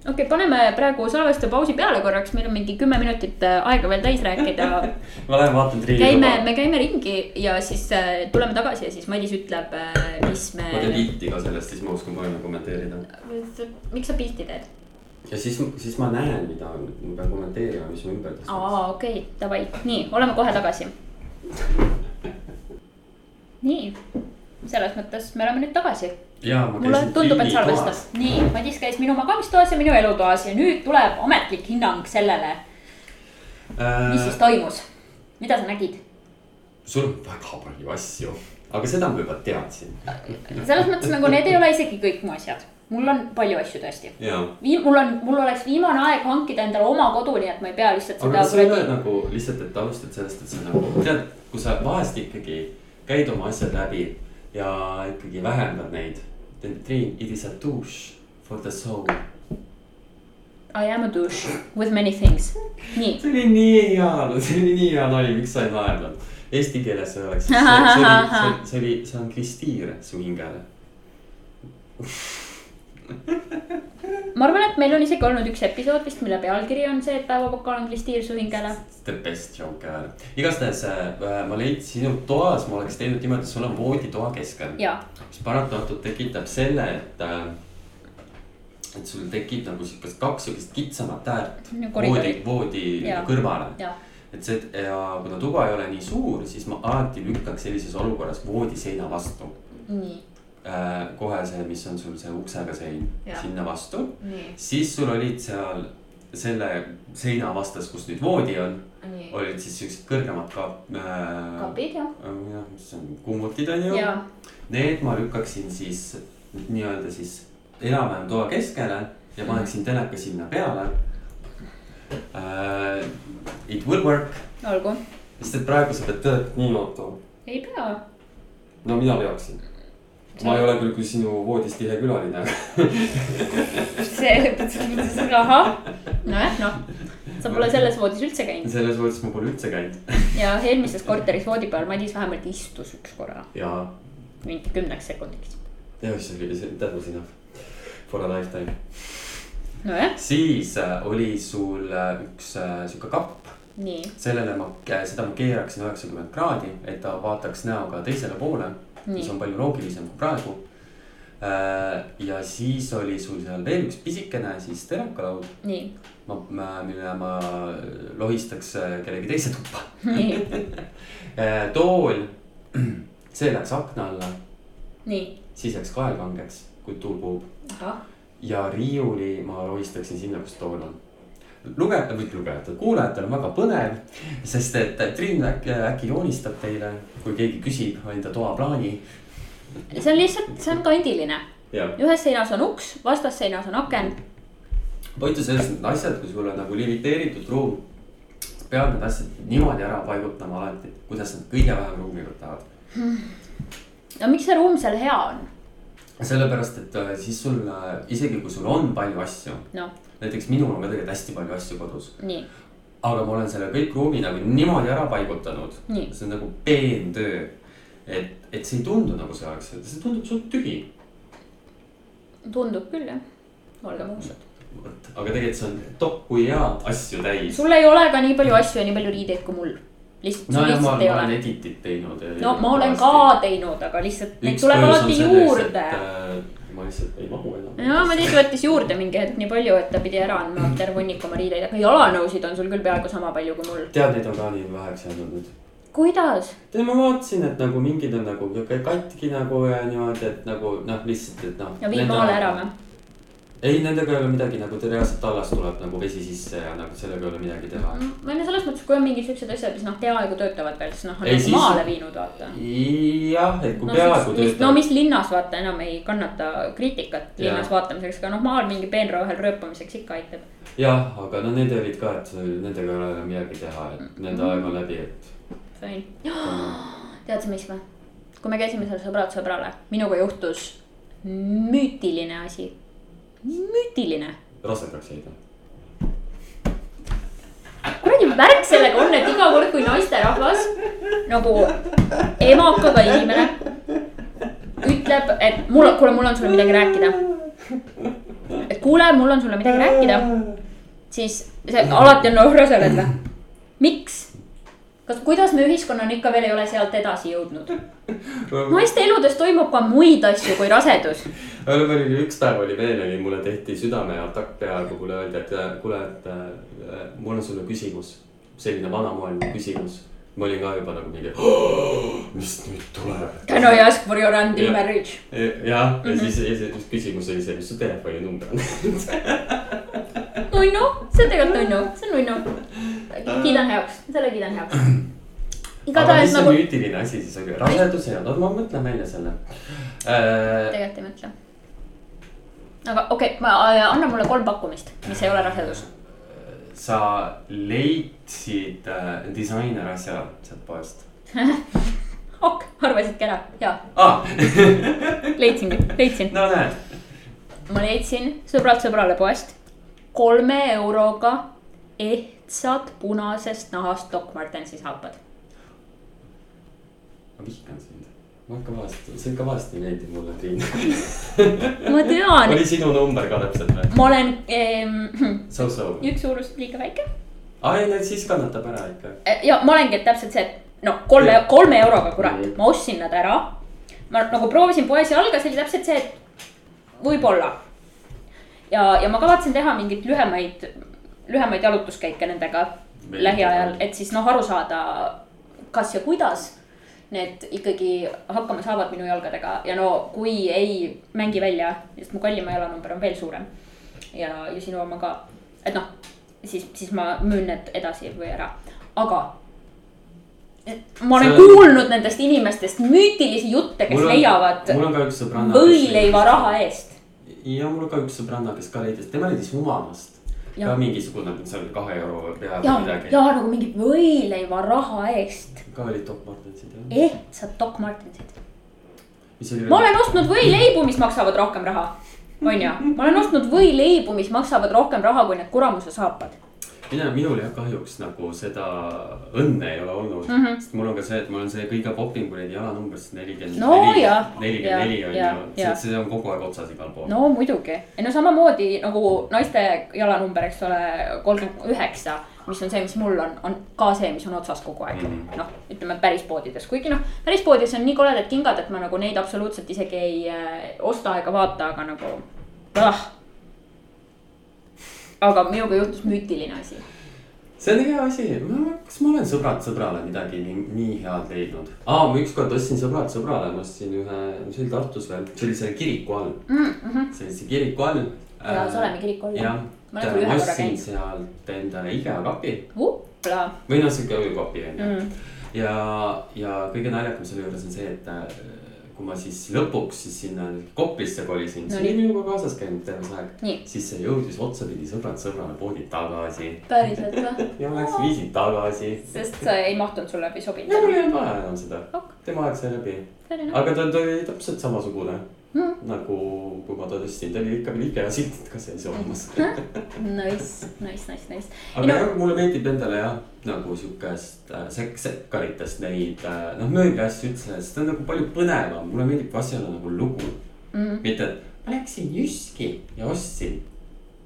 Okei okay,, paneme praegu salvestuse pausi peale korraks, meil on mingi kümme minutit äh, aega veel täis rääkida. ma lähen vaatan triili käime, me käime ringi ja siis äh, tuleme tagasi ja siis Madis ütleb, mis ma teen me. pilti ka sellest, siis ma oskan paremini kommenteerida. miks sa pilti teed? ja siis, siis ma näen, mida ma pean kommenteerima, mis ma ümber aa, okei okay,, davai, nii, oleme kohe tagasi. nii, selles mõttes me oleme nüüd tagasi mulle tundub, et salvestas nii, Madis käis minu magamistoas ja minu elutoas ja nüüd tuleb ametlik hinnang sellele, mis siis äh,. toimus. mida sa nägid? sul on väga palju asju, aga seda ma juba teadsin. selles mõttes nagu need ei ole isegi kõik mu asjad. mul on palju asju tõesti. Viim-, mul on, mul oleks viimane aeg hankida endale oma kodu, nii et ma ei pea lihtsalt aga kas sa ei ole nagu lihtsalt, et alustad sellest, et sa nagu tead, kui sa vahest ikkagi käid oma asjad läbi ja ikkagi vähendad neid. Triin, it is a douche for the soul. I am a douche with many things. nii, see oli nii hea, see oli nii hea nali, miks sa ei naernud? Eesti keeles see oleks, see oli, see oli, see on klistiir su hingele. ma arvan, et meil on isegi olnud üks episood vist, mille pealkiri on see, et päevapokal on klistiir su hingele. The best joke ever. igastahes äh, ma leidsin sinu toas, ma oleks teinud niimoodi, et sul on vooditoa keskel. ja, mis paratamatult tekitab selle, et äh,. et sul tekib nagu siukest kaks siukest kitsamat äärt voodi koridorid,, voodi Jaa. kõrvale. ja, et see ja kuna tuba ei ole nii suur, siis ma alati lükkaks sellises olukorras voodi seina vastu nii, äh,. Kohe see, mis on sul see uksega sein, sinna vastu, siis sul olid seal selle seina vastas, kus nüüd voodi on, olid siis siuksed kõrgemad ka äh,. kapid jah, jah, mis on kummutid on ju. Need ma lükkaksin siis nii-öelda siis enam-vähem toa keskele ja paneksin teleka sinna peale uh,. It will work, olgu, sest et praegu sa pead telekat nii ootama. ei pea. no mina peaksin. Ma ei ole küll kui sinu voodis tihe külaline. see, ahah, nojah, noh, sa pole selles voodis üldse käinud. Selles voodis ma pole üldse käinud. Ja eelmises korteris voodi peal Madis vähemalt istus üks korra, ja, mingi kümneks sekundiks. ja see oli, that was enough for a lifetime. nojah, siis äh, oli sul äh, üks äh, sihuke kapp. Nii, sellele ma, seda ma keeraksin üheksakümmend kraadi, et ta vaataks näoga teisele poole, mis on palju loogilisem kui praegu. ja siis oli sul seal veel üks pisikene siis telekalaud, nii, ma, ma, mille ma lohistaks äh, kellegi teise tuppa. nii, tool, see läks akna alla, siis läks kaelkangeks, kui tuul puhub. Ja riiuli ma lohistaksin sinna, kus tool on. lugejad, mitte lugejad, kuulajatel on väga põnev, sest et Triin äkki, joonistab teile, kui keegi küsib enda toaplaani. see on lihtsalt, see on kandiline. ühes seinas on uks, vastasseinas on aken. point on selles, et asjad, kui sul on nagu limiteeritud ruum. pead need asjad niimoodi ära paigutama alati, kuidas nad kõige vähem ruumi võtavad. no miks see ruum seal hea on? sellepärast, et äh, siis sul äh, isegi kui sul on palju asju, noh, näiteks minul on ka tegelikult hästi palju asju kodus. aga ma olen selle kõik ruumi nagu niimoodi ära paigutanud. nii, see on nagu peentöö. et, et see ei tundu nagu see oleks, see tundub suht tühi. tundub küll jah, olgem ausad. vot, aga tegelikult see on tohku ja asju täis. sul ei ole ka nii palju asju ja nii palju riideid kui mul. lihtsalt, no ja ma, ma olen ole. edit'it teinud. no ma olen ka teinud, aga lihtsalt neid tuleb alati juurde. äh, ma lihtsalt ei mahu enam. ja Madis võttis juurde mingi hetk nii palju, et ta pidi ära andma terve hunniku oma riideid, aga jalanõusid on sul küll peaaegu sama palju kui mul. tead, neid on ka nii väheks jäänud nüüd. kuidas? tead, ma vaatasin, et nagu mingid on nagu katki nagu ja niimoodi, et nagu noh, lihtsalt, et noh. ja viid maale ära või? ei, nendega ei ole midagi nagu reaalselt tallas tuleb nagu vesi sisse ja nagu sellega ei ole midagi teha. ma olen selles mõttes, kui on mingid siuksed asjad, mis noh, peaaegu töötavad veel, siis noh, on Ei, nagu siis- maale viinud, vaata. jah, et kui no, peaaegu mis, no mis linnas vaata enam ei kannata kriitikat linnas Jaa. vaatamiseks, aga noh, maal mingi peenraha ühel rööpamiseks ikka aitab. jah, aga no need olid ka, et nendega ei ole enam midagi teha, et nende aeg on läbi, et. Fine. tead sa, mis või? kui me käisime seal sõbrad sõbrale, minuga juhtus müütiline asi. müütiline. rasedaks jäid või? kuradi värk sellega on, et iga kord, kui naisterahvas nagu emakaga inimene ütleb, et mul, kuule, mul on sulle midagi rääkida. et kuule, mul on sulle midagi rääkida, siis see alati on noh, sa oled või? miks? kas, kuidas me ühiskonnana ikka veel ei ole sealt edasi jõudnud? naiste eludes toimub ka muid asju kui rasedus. aga meil oli üks päev oli veel oli, mulle tehti südameatakk peaaegu, mulle öeldi, et kuule, et äh, mul on sulle küsimus. selline vanamoeline küsimus. ma olin ka juba nagu mingi, mis nüüd tuleb. Can I ask for your hand in marriage? jah, ja siis esimene küsimus oli see, mis su telefoninumber on. nunnu, see on tegelikult nunnu, see on nunnu. kiidan heaks, selle kiidan heaks. igatahes nagu, müütiline asi siis oli, rasedus ja, no ma mõtlen välja selle äh,. tegelikult ei mõtle. aga okei okay,, ma, anna mulle kolm pakkumist, mis ei ole rasedus. sa leidsid äh, disainerasja sealt poest ok, arvasidki ära, jaa, ah. leidsingi, leidsin. no näed, ma leidsin sõbralt sõbrale poest kolme euroga ehtsad punasest nahast Doc Martensi saapad. ma vihkan sind. ma ikka vahest, see ikka vahest ei meeldi mulle, Triin. ma tean, oli sinu number ka täpselt või? ma olen ehm, So-so. üks suurus liiga väike aa ei, siis kannatab ära ikka. ja ma olengi, et täpselt see, et noh, kolme, kolme euroga, kurat Mhm., ma ostsin nad ära. ma nagu proovisin poes jalga, see oli täpselt see, et võib-olla. ja, ja ma kavatsen teha mingeid lühemaid, lühemaid jalutuskäike nendega lähiajal, et siis noh, aru saada, kas ja kuidas need ikkagi hakkama saavad minu jalgadega ja no kui ei mängi välja, sest mu kallima jalanumber on veel suurem. ja, ja sinu oma ka, et noh, siis, siis ma müün need edasi või ära, aga. ma olen See kuulnud nendest inimestest müütilisi jutte, kes Mul on- leiavad võileiva raha eest. ja mul on ka üks sõbranna, kes ka leidis, tema leidis Humanast. Ja. ka mingisugune, see oli kahe euro peale ja, midagi. ja nagu mingi võileiva raha eest, ka olid Doc Martensid jah. ehtsad Doc Martensid. ma olen ostnud võileibu, mis maksavad rohkem raha, onju. ma olen ostnud võileibu, mis maksavad rohkem raha kui need kuramuse saapad. mina, minul jah kahjuks nagu seda õnne ei ole olnud mm. -hmm. sest mul on ka see, et ma olen see kõige popim kuradi jalanumber, siis nelikümmend jah, nelikümmend neli on ju, see, see on kogu aeg otsas igal pool. no muidugi, no samamoodi nagu naiste jalanumber, eks ole, kolmkümmend üheksa, mis on see, mis mul on, on ka see, mis on otsas kogu aeg mm. -hmm.. noh, ütleme päris poodides, kuigi noh, päris poodides on nii koledad kingad, et ma nagu neid absoluutselt isegi ei äh, osta ega vaata, aga nagu ah.. Aga minuga juhtus müütiline asi. see on hea asi, kas ma olen sõbrad sõbrale midagi nii, nii head leidnud? aa, ma ükskord ostsin sõbrad sõbrale, ma ostsin ühe, see oli Tartus veel, see oli selle kiriku all, Mm -hmm. see oli see kiriku all. ja Salemi kiriku all. jah, Ma ostsin sealt endale IKEA kapi upla või noh, sihuke öökapi on ju mm.. ja, ja kõige naljakam selle juures on see, et äh, kui ma siis lõpuks siis sinna Koplisse kolisin, see No oli minuga kaasas käinud terve see aeg. Siis see jõudis otsapidi sõbrad sõbrale poodi tagasi päriselt või? ja läks viisid tagasi. sest see ei mahtunud sulle läbi sobinud ja mul ei olnud vaja enam seda Ok. tema aeg sai läbi, aga ta, ta oli täpselt samasugune Mm. nagu, kui ma ta tõstsin, ta oli ikka veel IKEA sildid ka sees olemas Nice, nice, nice, nice. aga no- jah, mulle meeldib endale jah, nagu siukest äh, sek-, sekkaritest neid äh, noh, mööbliasju üldse, sest ta on nagu palju põnevam, mulle meeldib, kui asjal on nagu lugu Mm. mitte, et ma läksin Jyski ja ostsin.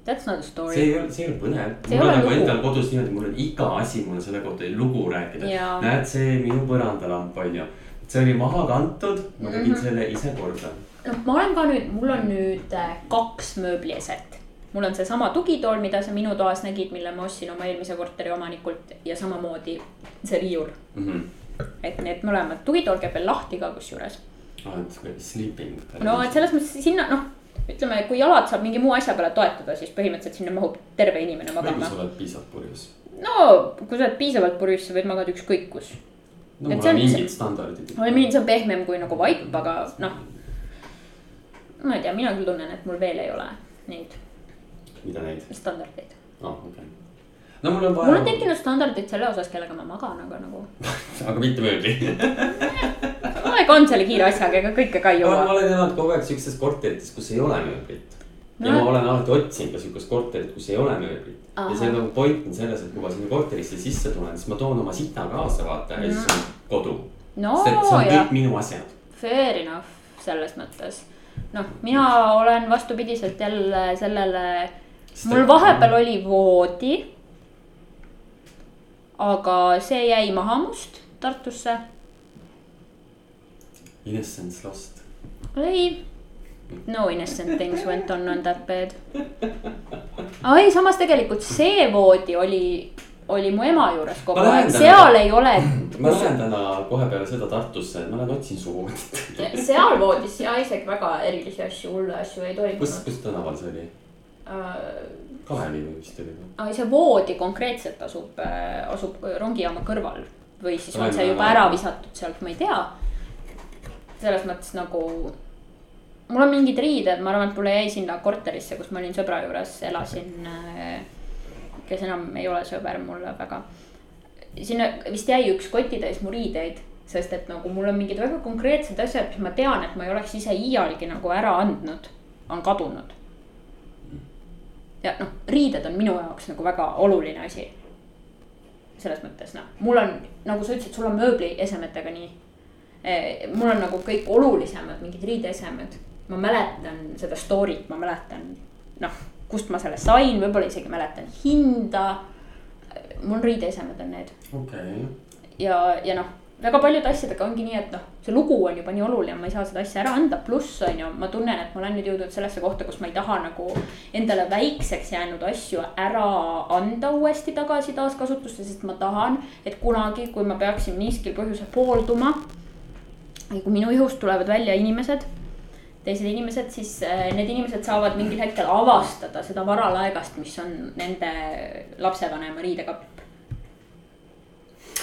That's not a see story. ei ole, see ei ole põnev. See mul on nagu lugu. endal kodus niimoodi, mul on iga asi, mul on selle kohta lugu rääkida Jaa.. näed, see minu põrandalamp on ju, see oli maha kantud, ma tegin mm. -hmm. selle ise korda. noh, ma olen ka nüüd, mul on nüüd äh, kaks mööblieset. mul on seesama tugitool, mida sa minu toas nägid, mille ma ostsin oma eelmise korteri omanikult ja samamoodi see riiul. Mm -hmm. et need mõlemad, tugitool käib veel lahti ka kusjuures. Sleeping. no et selles mõttes sinna noh, ütleme, kui jalad saab mingi muu asja peale toetada, siis põhimõtteliselt sinna mahub terve inimene või kui magama sa. oled piisavalt purjus. no kui sa oled piisavalt purjus, sa võid magada ükskõik kus. no Et mul on on- mingid standardid. no mind see on pehmem kui nagu vaip, aga noh. Ma ei tea, mina küll tunnen, et mul veel ei ole neid mida neid? standardeid. aa, okei. no mul on mul on vaja, tekkinud standardid selle osas, kellega ma magan, aga nagu. aga mitte mööbli. aeg on selle kiire asjaga, ega kõike ka ei ma jõua. olen elanud kogu aeg siukestes korterites, kus ei ole mööblit. ja No. ma olen alati otsinud ka siukest korterit, kus ei ole mööblit. ja see nagu point on selles, et kui ma sinna korterisse sisse tulen, siis ma toon oma sita kaasa, vaata ja siis on kodu. no see on kõik, minu asjad. fair enough selles mõttes. noh, mina olen vastupidiselt jälle sellele, mul vahepeal oli voodi. aga see jäi maha must Tartusse. Innocence lost. ei, no innocent things went on on that bed. aga ei, samas tegelikult see voodi oli, oli mu ema juures kogu aeg, täna- seal ei ole. ma lähen täna kohe peale seda Tartusse, ma lähen otsin su voodit. seal voodis ja isegi väga erilisi asju, hulle asju ei kus, toimunud. kus tänaval see oli? Kalevi või vist oli aga see voodi konkreetselt asub, asub rongijaama kõrval või siis on see juba ära visatud sealt, ma ei tea. selles mõttes nagu, mul on mingid riided, ma arvan, et mulle jäi sinna korterisse, kus ma olin sõbra juures, elasin. Kes enam ei ole sõber mulle väga. sinna vist jäi üks kotitäis mu riideid, sest et nagu mul on mingid väga konkreetsed asjad, mis ma tean, et ma ei oleks ise iialgi nagu ära andnud, on kadunud ja noh, riided on minu jaoks nagu väga oluline asi. selles mõttes noh, mul on nagu sa ütlesid, sul on mööbliesemetega nii. mul on nagu kõik olulisemad mingid riideesemed, ma mäletan seda story't, ma mäletan noh, kust ma selle sain, võib-olla isegi mäletan hinda. mul riideesemed on need okei, ja, ja noh, väga paljude asjadega ongi nii, et noh, see lugu on juba nii oluline, ma ei saa seda asja ära anda, pluss on ju, ma tunnen, et ma olen nüüd jõudnud sellesse kohta, kus ma ei taha nagu endale väikseks jäänud asju ära anda uuesti tagasi taaskasutusse, sest ma tahan, et kunagi, kui ma peaksin miskil põhjusel poolduma. kui minu ihust tulevad välja inimesed, teised inimesed, siis äh, need inimesed saavad mingil hetkel avastada seda varalaegast, mis on nende lapsevanema riidekapp.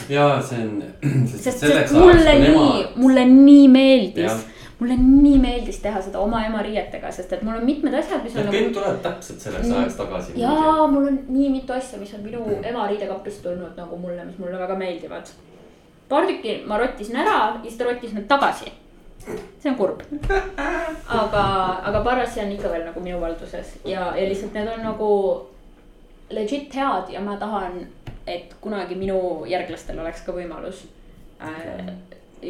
ja see on. sest, sest mulle nii, mulle nii meeldis mulle nii meeldis teha seda oma ema riietega, sest et mul on mitmed asjad, mis on kõik nagu. tulevad täpselt selleks ajaks tagasi. jaa, mul on nii mitu asja, mis on minu ema riidekapist tulnud nagu mulle, mis mulle väga meeldivad. paar tükki ma rottisin ära ja siis ta rottis need tagasi. See on kurb. aga, aga paar asja on ikka veel nagu minu valduses ja, ja lihtsalt need on nagu legit head ja ma tahan, et kunagi minu järglastel oleks ka võimalus äh,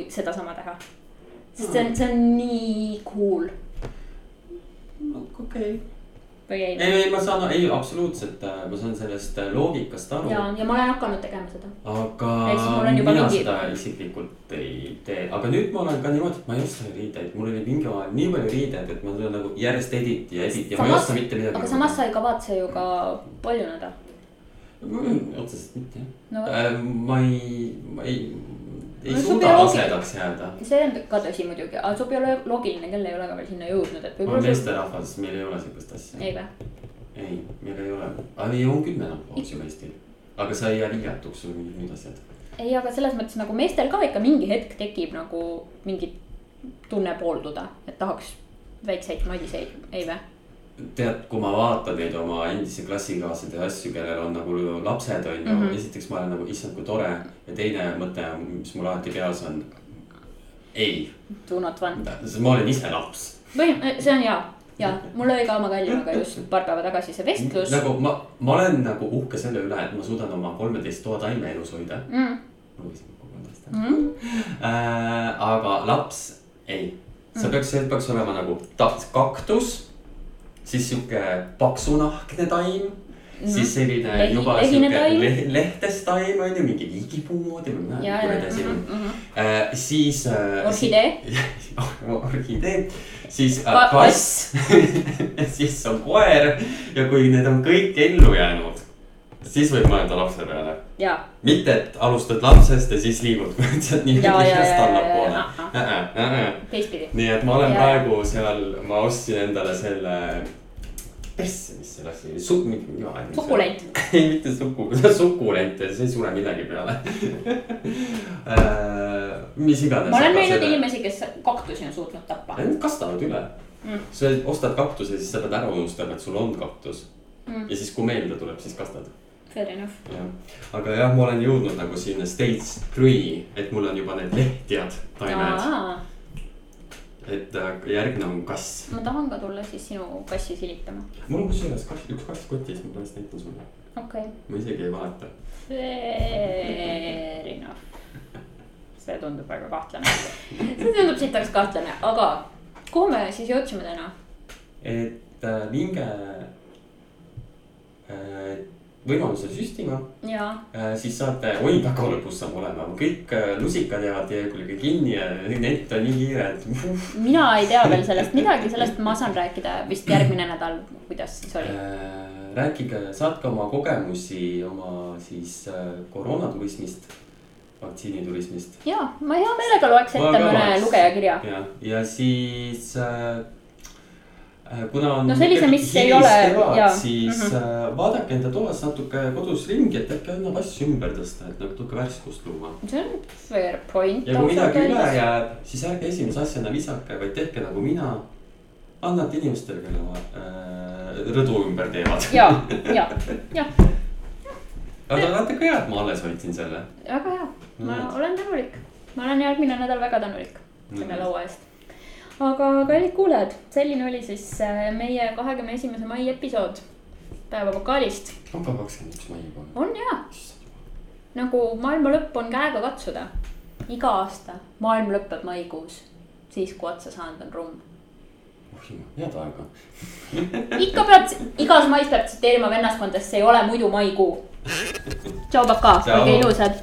sedasama teha. sest see on, see on nii cool okei. Või ei? ei, ei, ma saan, ei absoluutselt, ma saan sellest äh, loogikast aru. ja, ja ma olen hakanud tegema seda. aga mina mingi- seda isiklikult ei tee, aga nüüd ma olen ka niimoodi, et ma ei osta riideid, mul oli mingi aeg nii palju riideid, et ma tulen nagu järjest edit ja edit ja ma ei Samas- osta mitte midagi. aga samas sa ei kavatse ju ka paljuneda. Mm, otseselt mitte no jah äh,. ma ei, ma ei, ei No suuda rasedaks jääda. see on ka tõsi muidugi, aga see ei ole loogiline, kel ei ole ka veel sinna jõudnud, et olen võib-olla. meesterahvas, meil ei ole siukest asja. ei või? ei, meil ei ole, ei on küll menopausi Eestil, aga sa ei jää sul on mingid muud asjad. ei, aga selles mõttes nagu meestel ka ikka mingi hetk tekib nagu mingid tunne poolduda, et tahaks väikseid madiseid, ei vä? Tead, kui ma vaatan neid oma endisi klassikaaslasi ja asju, kellel on nagu lapsed on ju mm, -hmm. esiteks ma olen nagu issand, kui tore. ja teine mõte, mis mul alati peas on. ei. Do not want. ma olen ise laps. põhim-, see on hea ja mul oli ka oma kallimaga just paar päeva tagasi see vestlus. nagu ma, ma olen nagu uhke selle üle, et ma suudan oma kolmeteist toa taime elus hoida mm.. ma võisin kokku kolmteist mm.. Äh, aga laps, ei, see mm. peaks, see peaks olema nagu kaktus siis sihuke paksunahkne taim Mm -hmm. siis selline Lehi, juba sihuke le, lehtes taim on ju, mingi liigipuu moodi või ma ei tea, kuidas mm -hmm. äh, siis äh,. orhidee orhidee, siis äh, kass siis on koer ja kui need on kõik ellu jäänud, siis võib mõelda lapse peale. mitte, et alustad lapsest ja siis liigud sealt nii kiiresti allapoole. teistpidi. nii et ma olen ja, praegu seal, ma ostsin endale selle persse, mis selle asi oli, su-. sukulent. ei, mitte suku, sukulent, see ei sure millegi peale äh, mis iganes. ma olen näinud inimesi, kes kaktusi on suutnud tappa. Nad kastavad üle mm.. sa ostad kaktuse, siis sa pead ära unustama, et sul on kaktus mm.. ja siis, kui meelde tuleb, siis kastad. Fair enough. jah, aga jah, ma olen jõudnud nagu sinna stage three, et mul on juba need lehtjad taimed et äh, järgmine on kass. ma tahan ka tulla siis sinu kassi silitama. mul on kusjuures kass, üks kass kotis, ma pärast näitan sulle. okei okay.. ma isegi ei valeta. Fair enough. see tundub väga kahtlane. see tundub sitaks kahtlane, aga kuhu me siis jõudsime täna? et äh, minge äh, võimaluse süstima. Äh, siis saate, oi väga lõbus saab olema, kõik äh, lusikad jäävad teie külge kinni ja net on nii kiire, et. mina ei tea veel sellest midagi, sellest ma saan rääkida vist järgmine nädal, kuidas siis oli äh,. rääkige, saatke oma kogemusi oma siis koroonaturismist vaktsiiniturismist. ja, ma hea meelega loeks ette mõne lugeja kirja. ja, ja siis Äh, kuna on. no sellise, mis ei ole. siis mm -hmm. vaadake enda toas natuke kodus ringi, et äkki annab asju ümber tõsta, et natuke värskust luua. see on fair point. ja kui midagi üle jääb, siis ärge esimese asjana visake, vaid tehke nagu mina. annate inimestele, kelle äh, rõdu ümber teevad. ja, ja, ja. aga vaata kui hea, et ma alles hoidsin selle. väga hea, ma no, olen tänulik, ma olen järgmine nädal väga tänulik selle laua eest aga kallid kuulajad, selline oli siis äh, meie kahekümne esimese mai episood päevavokaalist. on ka kakskümmend üks mai juba? on jaa. nagu maailma lõpp on käega katsuda. iga aasta maailm lõpeb maikuus, siis kui otsa saanud on rumm. oh jumal, head aega ikka pead, igas mais peab tsiteerima vennaskonda, sest see ei ole muidu maikuu. tšau, Paka, olge ilusad.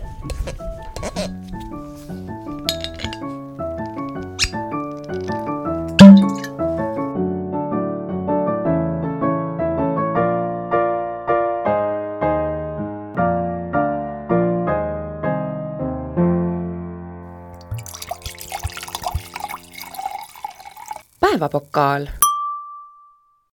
Päevapokaal